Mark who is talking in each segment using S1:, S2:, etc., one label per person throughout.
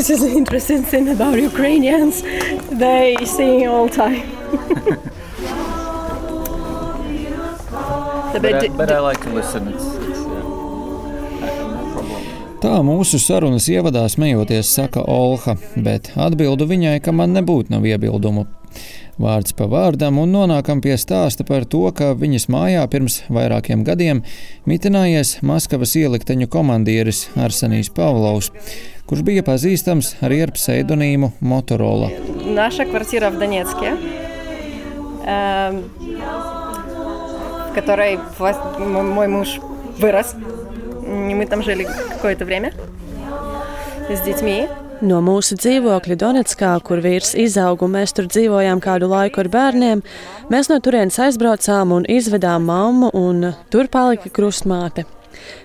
S1: this is an interesting thing about Ukrainians. They sing all time.
S2: but, I, but I like to listen. It's, it's,
S3: Tā mūsu sarunas ievadā smejoties, saka Olha, bet atbildu viņai, ka man nebūtu nav iebildumu. Vārds pa vārdam, un nonākam pie stāsta par to, ka viņas mājā pirms vairākiem gadiem mitinājies Maskavas ielikteņu komandieris Arsenijs Pavlovs, kurš bija pazīstams arī ar pseidonīmu Motorola.
S1: Naša kvartīra в Donetsке, в которой мой муж вырос. Мы там жили какое-то время с детьми.
S4: No mūsu dzīvokļa Donetskā, kur vīrs izauga un mēs tur dzīvojām kādu laiku ar bērniem, mēs no turienes aizbraucām un izvedām mammu, un tur palika krustmāte.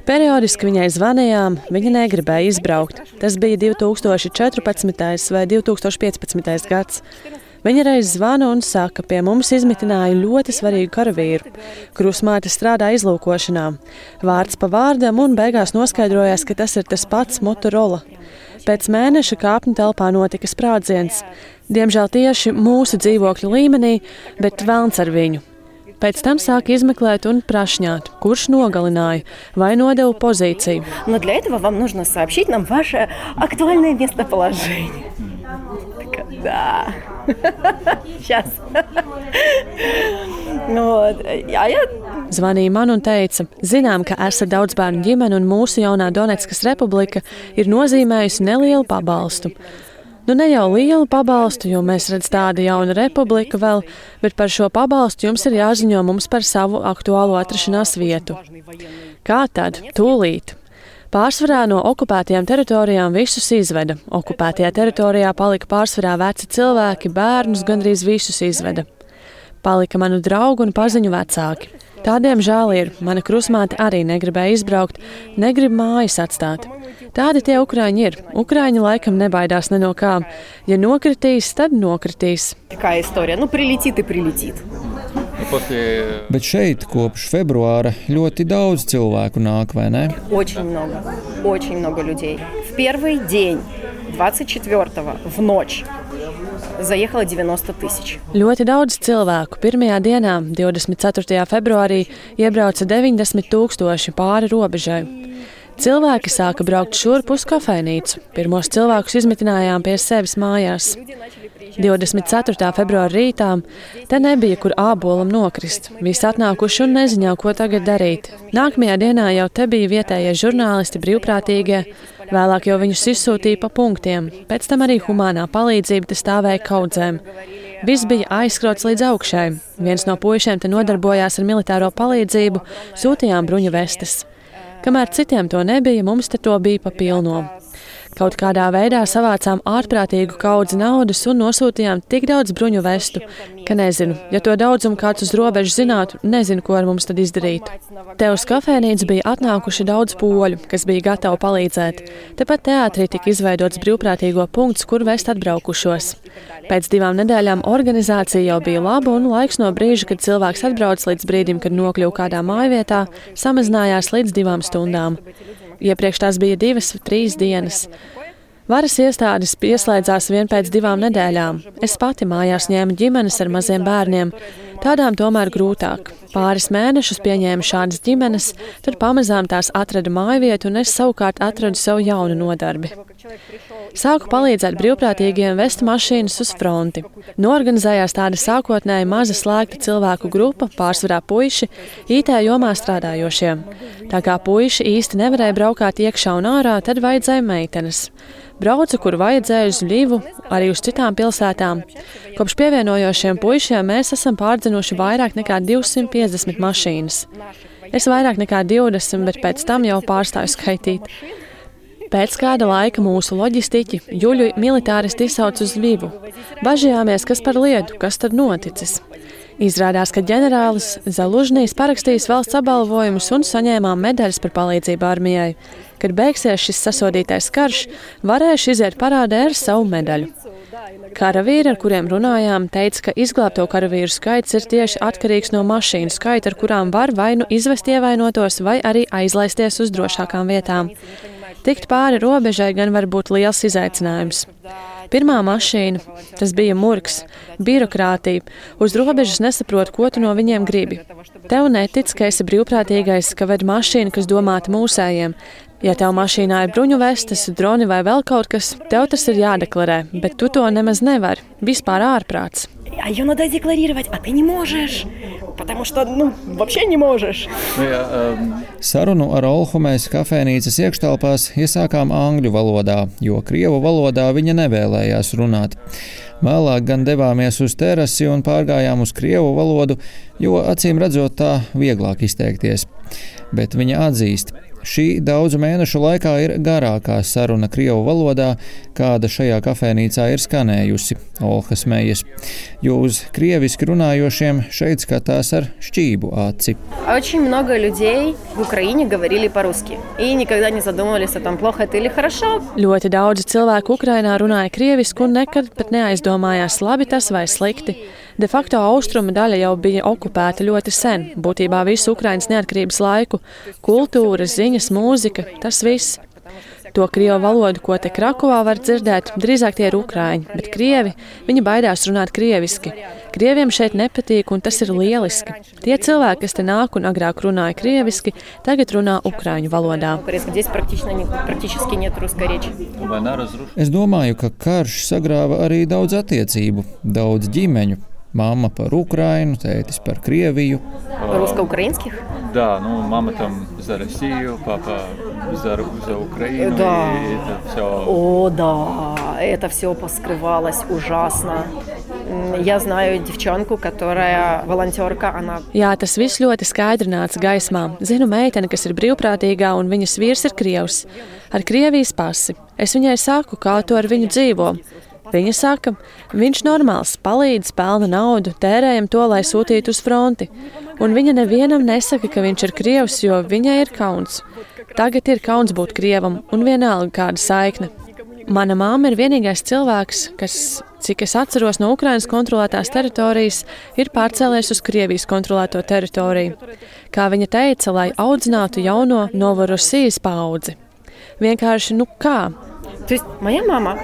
S4: Periodiski viņai zvanījām, viņa negribēja izbraukt. Tas bija 2014. vai 2015. gads. Viņa reiz zvana un saka, pie mums izmitināja ļoti svarīgu karavīru. Krusmāte strādā izlūkošanā. Vārds pa vārdam un beigās noskaidrojās, ka tas ir tas pats Motorola. Pēc mēneša kāpņu telpā notika sprādziens. Diemžēl tieši mūsu dzīvokļa līmenī, bet vēlns ar viņu. Pēc tam sāk izmeklēt un prašņāt, kurš nogalināja vai nodeva pozīciju.
S1: Но для этого вам нужно сообщить нам ваше актуальное местоположение. Так, да. Сейчас. вот. А я
S4: Zvanīja man un teica, zinām, ka esat daudz bērnu ģimene un mūsu jaunā Donetskas republika ir nozīmējusi nelielu pabalstu. Nu, ne jau lielu pabalstu, jo mēs redzam tādu jaunu republiku vēl, bet par šo pabalstu jums ir jāziņo mums par savu aktuālo atrašanās vietu. Kā tad? Tūlīt! Pārsvarā no okupētajām teritorijām visus izveda. Okupētajā teritorijā palika pārsvarā veci cilvēki, bērnus gandrīz visus izveda. Palika manu draugu un paziņu vecāki. Tādiem žēl ir. Mana krusmāte arī negribēja izbraukt, negrib mājas atstāt. Tādi tie ukrāņi ir. Ukrāņi laikam nebaidās ne no kā. Ja nokritīs, tad nokritīs.
S1: Kā istorija? Nu, prilītīt, prilītīt.
S3: Bet šeit kopš februāra ļoti daudz cilvēku nāk, vai ne?
S1: Очень много, очень много людей. В первый день, 24 в ночь, заехало 90 тысяч.
S4: Ļoti daudz cilvēku pirmajā dienā, 24. februārī, iebrauca 90 tūkstoši pāri robežai. Cilvēki sāka braukt šurp uz kafejnīcu. Pirmos cilvēkus izmitinājām pie sevis mājās. 24. februāra rītā te nebija, kur ābolam nokrist. Visi atnākuši un neziņā, ko tagad darīt. Nākamajā dienā jau te bija vietējie žurnālisti, brīvprātīgie, vēlāk jau viņus izsūtīja pa punktiem. Pēc tam arī humānā palīdzība te stāvēja kaudzēm. Viss bija aizskrots līdz augšai. Viens no puišiem te nodarbojās ar militāro palīdzību, sūtījām bruņu vestes. Kamēr citiem to nebija, mums te to bija pa pilno. Kaut kādā veidā savācām ārprātīgu kaudzi naudas un nosūtījām tik daudz bruņu vestu, ka nezinu, ja to daudzumu kāds uz robežas zinātu, nezinu, ko ar mums tad izdarītu. Te uz kafejnīcu bija atnākuši daudz poļu, kas bija gatavi palīdzēt. Tepat teātrī tika izveidots brīvprātīgo punkts, kur vest atbraukušos. Pēc divām nedēļām organizācija jau bija laba un laiks no brīža, kad cilvēks atbrauc līdz brīdim, kad nokļuva kādā mājvietā, samazinājās līdz divām stundām. Iepriekš tās bija divas, trīs dienas. Varas iestādes pieslēdzās vien pēc divām nedēļām. Es pati mājās ņēmu ģimenes ar maziem bērniem. Tādām tomēr grūtāk. Pāris mēnešus pieņēmu šādas ģimenes, tad pamazām tās atrada mājvietu, un es savukārt atradu savu jaunu nodarbi. Sāku palīdzēt brīvprātīgiem vest mašīnas uz fronti. Norganizējās tāda sākotnēji maza slēgta cilvēku grupa, pārsvarā puiši, IT jomā strādājošie. Tā kā puiši īsti nevarēja braukāt iekšā un ārā, tad vajadzēja meitenes. Braucu, kur vajadzēja uz Ļivu, arī uz citām pilsētām. Kopš pievienojošiem puišiem mēs esam pārdzinuši vairāk nekā 250 mašīnas. Es vairāk nekā 20, bet pēc tam jau pārstāju skaitīt. Pēc kāda laika mūsu loģistiķi Juļu militāristi izsauca uz Ļivu. Bažījāmies, kas par lietu, kas tad noticis. Izrādās, ka ģenerālis Zalužņīs parakstījis valsts apbalvojumus un saņēmām medaļas par palīdzību armijai. Kad beigsies šis sasodītais karš, varēšu iziet parādē ar savu medaļu. Karavīri, ar kuriem runājām, teica, ka izglābto karavīru skaits ir tieši atkarīgs no mašīnu skaita, ar kurām var vai nu izvest ievainotos, vai arī aizlaisties uz drošākām vietām. Tikt pāri robežai gan var būt liels izaicinājums. Pirmā mašīna, tas bija murgs, birokrātija. Uz robežas nesaprot, ko tu no viņiem gribi. Tev netic, ka esi brīvprātīgais, ka ved mašīna, kas domāta mūsējiem. Ja tev mašīnā ir bruņu vestes, droni vai vēl kaut kas, tev tas ir jādeklarē, bet tu to nemaz nevari. Vispār ārprāts.
S1: А ее надо декларировать, а ты не можешь. Потому что, ну, вообще не можешь.
S2: Nu, jā, um,
S3: Sarunu ar Olhu mēs kafejnīcas iekštelpās iesākām angļu valodā, jo krievu valodā viņa nevēlējās runāt. Vēlāk gan devāmies uz terasi un pārgājām uz krievu valodu, jo acīm redzot tā vieglāk izteikties. Bet viņa atzīst, Šī daudzu mēnešu laikā ir garākā saruna Krievu valodā, kāda šajā kafejnīcā ir skanējusi Olha Smejas. Jo uz krieviski runājošiem šeit skatās ar šķību aci.
S1: Очень много людей в Украине говорили по-русски и никогда не задумывались о том, плохо это или хорошо.
S4: Ļoti daudzi cilvēki Ukrainā runāja krieviski un nekad pat neaizdomājās, labi tas vai slikti. De facto austrumu daļa jau bija okupēta ļoti sen, būtībā visu Ukrainas neatkarības laiku - kultūra, ziņas, mūzika, tas viss. To krievu valodu, ko te Krakovā var dzirdēt, drīzāk tie ir ukrāņi, bet krievi, viņi baidās runāt krieviski. Krieviem šeit nepatīk, un tas ir lieliski. Tie cilvēki, kas te nāk un agrāk runāja krieviski, tagad runā ukrāņu valodā.
S3: Es domāju, ka karš sagrāva arī daudz attiecību, daudz ģimeņu. Māma par Ukrainu, tētis par Krieviju.
S1: Русско-украинских?
S2: Да, ну мама там за Россию, папа за, за Украину.
S1: Да.
S2: И это все.
S1: О, да, это все поскрывалось ужасно. М, Я знаю девчонку, которая волонтерка, она
S4: Jā, tas viss ļoti skaidri nāca gaismā. Zinu meiteni, kas ir brīvprātīgā, un viņas vīrs ir krievs ar Krievijas pasi. Es viņai saku, kā tu ar viņu dzīvo. Viņa saka, viņš normāls, palīdz, pelna naudu, tērējam to, lai sūtītu uz fronti. Un viņa nevienam nesaka, ka viņš ir krievs, jo viņai ir kauns. Tagad ir kauns būt krievam, un vienalga kāda saikne. Mana māma ir vienīgais cilvēks, kas, cik es atceros no Ukrainas kontrolētās teritorijas, ir pārcēlējis uz Krievijas kontrolēto teritoriju. Kā viņa teica, lai audzinātu jauno Novorosijas paudzi. Vienkārši, nu kā?
S1: Tu esi mana māma?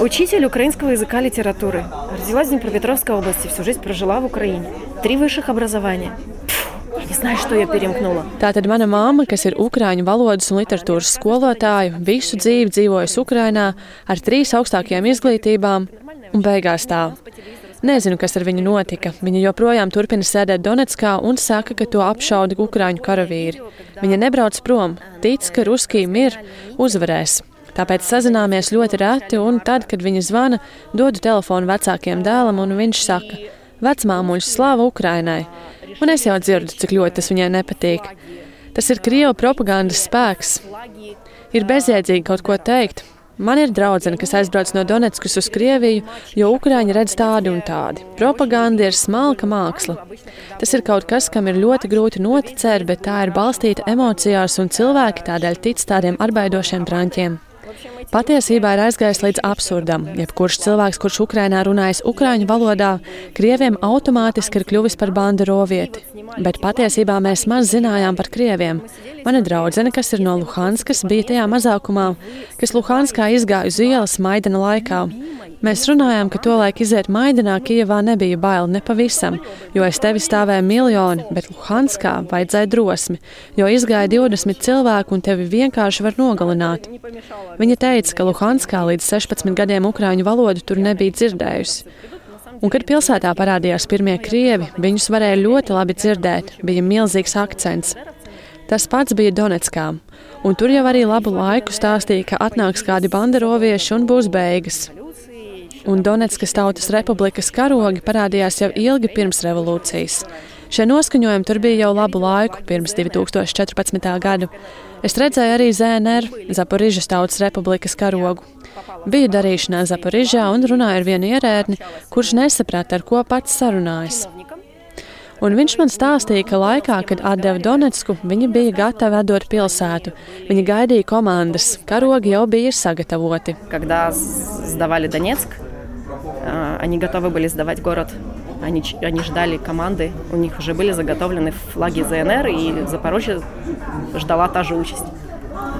S1: учитель украинского языка и литературы. Родилась в Днепропетровской области, всю жизнь прожила в Украине. Три высших образования. Пф, Я не знаю, что ее перемкнуло.
S4: Tātad mana māma, kas ir ukrāņu valodas un literatūras skolotāja, visu dzīvi dzīvojusi Ukrajinā ar trīs augstākajām izglītībām, un beigās tā. Nezinu, kas ar viņu notika. Viņa joprojām turpina sēdēt Donetskā un saka, ka to apšauda ukrāņu karavīri. Viņa nebrauc prom, tic, ka Ruskija mir uzvarēs. Tāpēc sazināmies ļoti reti, un tad, kad viņa zvana, dodu telefonu vecākiem dēlam, un viņš saka: Vecmāmuļs, slāva Ukrainai! Un es jau dzirdu, cik ļoti tas viņai nepatīk. Tas ir Krievijas propagandas spēks. Ir bezjēdzīgi kaut ko teikt. Man ir draudzene, kas aizbrauc no Donetskas uz Krieviju, jo Ukrāņi redz tādi un tādi. Propaganda ir smalka māksla. Tas ir kaut kas, kam ir ļoti grūti noticēt, bet tā ir balstīta emocijās, un cilvēki tādēļ tic tādiem arbaidošiem вообще мы Patiesībā ir aizgājis līdz absurdam. Jebkurš cilvēks, kurš Ukrainā runājas ukrāņu valodā, krieviem automātiski ir kļuvis par bandu rovieti. Bet patiesībā mēs maz zinājām par krieviem. Mana draudzene, kas ir no Luhanskas, bija tajā mazākumā, kas Luhanskā izgāja uz ielas Maidana laikā. Mēs runājām, ka tolaik iziet Maidanā Kijavā nebija bail nepavisam, jo aiz tevi stāvēja miljoni, bet Luhanskā vajadzēja drosmi, jo izgāja 20 cilvēku un tevi vienkārši var nogalināt. Viņa teica, ka Luhanskā līdz 16 gadiem ukrāņu valodu tur nebija dzirdējusi. Un, kad pilsētā parādījās pirmie krievi, viņus varēja ļoti labi dzirdēt, bija milzīgs akcents. Tas pats bija Donetskā, un tur jau arī labu laiku stāstīja, ka atnāks kādi banderovieši un būs beigas. Un Donetskas Tautas Republikas karogi parādījās jau ilgi pirms revolūcijas. Šie noskaņojumi tur bija jau labu laiku, pirms 2014. gada. Es redzēju arī ZNR, Zaporižas Tautas Republikas karogu. Biju darīšanā Zaporižā un runāju ar vienu ierēdni, kurš nesaprata, ar ko pats sarunājas. Un viņš man stāstīja, ka laikā, kad atdeva Donetsku, viņi bija gatavi atdot pilsētu. Viņi gaidīja komandas, karogi jau bija sagatavoti.
S1: Kad devali Donetsku, viņi gatavi bija izdevāt gorodu. Они, они ждали команды, у них уже были заготовлены флаги ЗНР, и Запорожье ждала та же участь.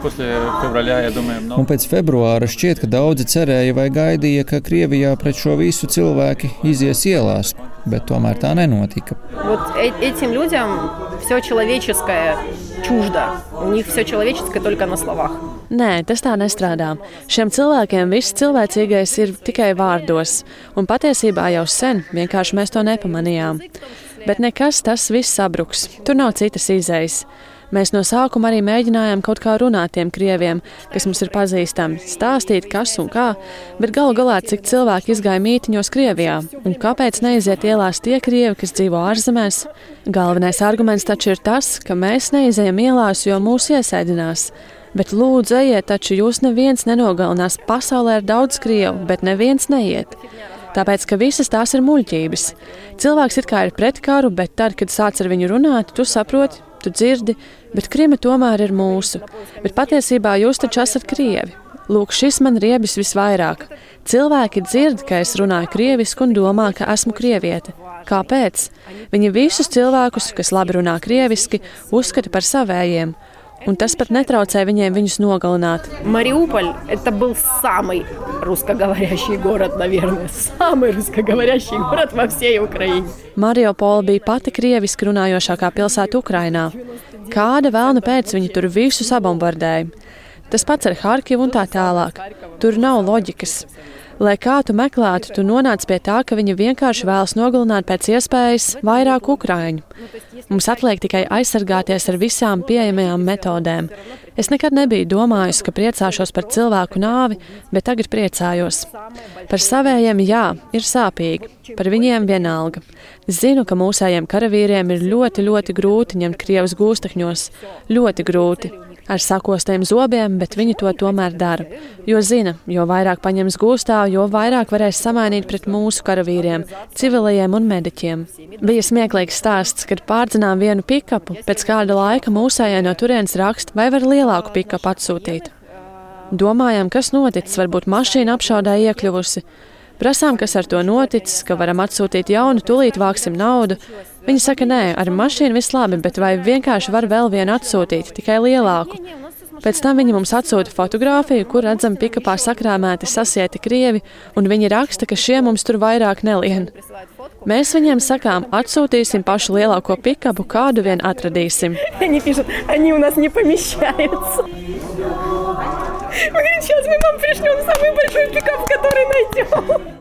S2: После февраля, я думаю,
S3: Un
S2: много.
S3: pēc februāra šķiet, ka daudzi cerēja vai gaidīja, ka Krievijā pret šo visu cilvēki izies ielās, bet tomēr tā nenotika.
S1: Вот э- этим людям все человеческое чуждо. У них все человеческое только на словах.
S4: Nē, tas tā nestrādā. Šiem cilvēkiem viss cilvēcīgais ir tikai vārdos, un patiesībā jau sen vienkārši mēs to nepamanījām. Bet nekas tas viss sabruks. Tur nav citas izējas. Mēs no sākuma arī mēģinājām kaut kā runāt tiem krieviem, kas mums ir pazīstami, stāstīt, kas un kā, bet galu galā cik cilvēki izgāja mītiņos Krievijā, un kāpēc neiziet ielās tie krievi, kas dzīvo ārzemēs? Galvenais arguments taču ir tas, ka mēs neizejam ielās, jo mūs iesēdinās. Bet lūdzu, ejiet, taču jūs neviens nenogalinās. Pasaulē ir daudz krievu, bet neviens neiet. Tāpēc, ka visas tās ir muļķības. Cilvēks it kā ir pret karu, bet tad, kad sāc ar viņu runāt, tu saproti, tu dzirdi, bet krimi tomēr ir mūsu. Bet patiesībā jūs taču esat krievi. Lūk, šis man riebis visvairāk. Cilvēki dzird, ka es runāju krievisku un domā, ka esmu krieviete. Kāpēc? Viņi visus cilvēkus, kas labi runā krieviski, uzskata par savējiem, un tas pat netraucē viņiem viņus nogalināt.
S1: Мариуполь – это был самый русскоговорящий город, наверное. Самый русскоговорящий город во всей Украине.
S4: Mariupola bija pati krieviski runājošākā pilsēta Ukrajinā. Kāda vēlna pēc viņi tur visu sabombardēja? Tas pats ar Harkivu un tā tālāk. Tur nav loģikas. Lai kā tu meklētu, tu nonāc pie tā, ka viņi vienkārši vēlas nogalināt pēc iespējas vairāk ukrāņu. Mums atliek tikai aizsargāties ar visām pieejamajām metodēm. Es nekad nebiju domājusi, ka priecāšos par cilvēku nāvi, bet tagad priecājos. Par savējiem, jā, ir sāpīgi, par viņiem vienalga. Zinu, ka mūsējiem karavīriem ir ļoti, ļoti grūti ņemt krievus gūstekņos. Ļoti grūti. Ar sakostiem zobiem, bet viņi to tomēr dara. Jo zina, jo vairāk paņems gūstā, jo vairāk varēs samainīt pret mūsu karavīriem, civilajiem un mediķiem. Bija smieklīgs stāsts, kad pārdzinām vienu pikapu, pēc kāda laika mūsējai no turienes raksta, vai var lielāku pikapu atsūtīt. Domājām, kas noticis, varbūt mašīna apšaudē iekļuvusi. Prasām, kas ar to noticis, ka varam atsūtīt jaunu, tūlīt vāksim naudu. Viņi saka, nē, ar mašīnu viss labi, bet vai vienkārši var vēl vienu atsūtīt, tikai lielāku. Pēc tam viņi mums atsūta fotografiju, kur redzam pikapā sakrāmēti sasieti krievi, un viņi raksta, ka šie mums tur vairāk nelien. Mēs viņiem sakām, atsūtīsim pašu lielāko pikapu, kādu vien atradīsim.
S1: Viņi pīšot, viņi mums nepamiešājas. Мы сейчас мы вам пришлем самый большой пикап, который найдем.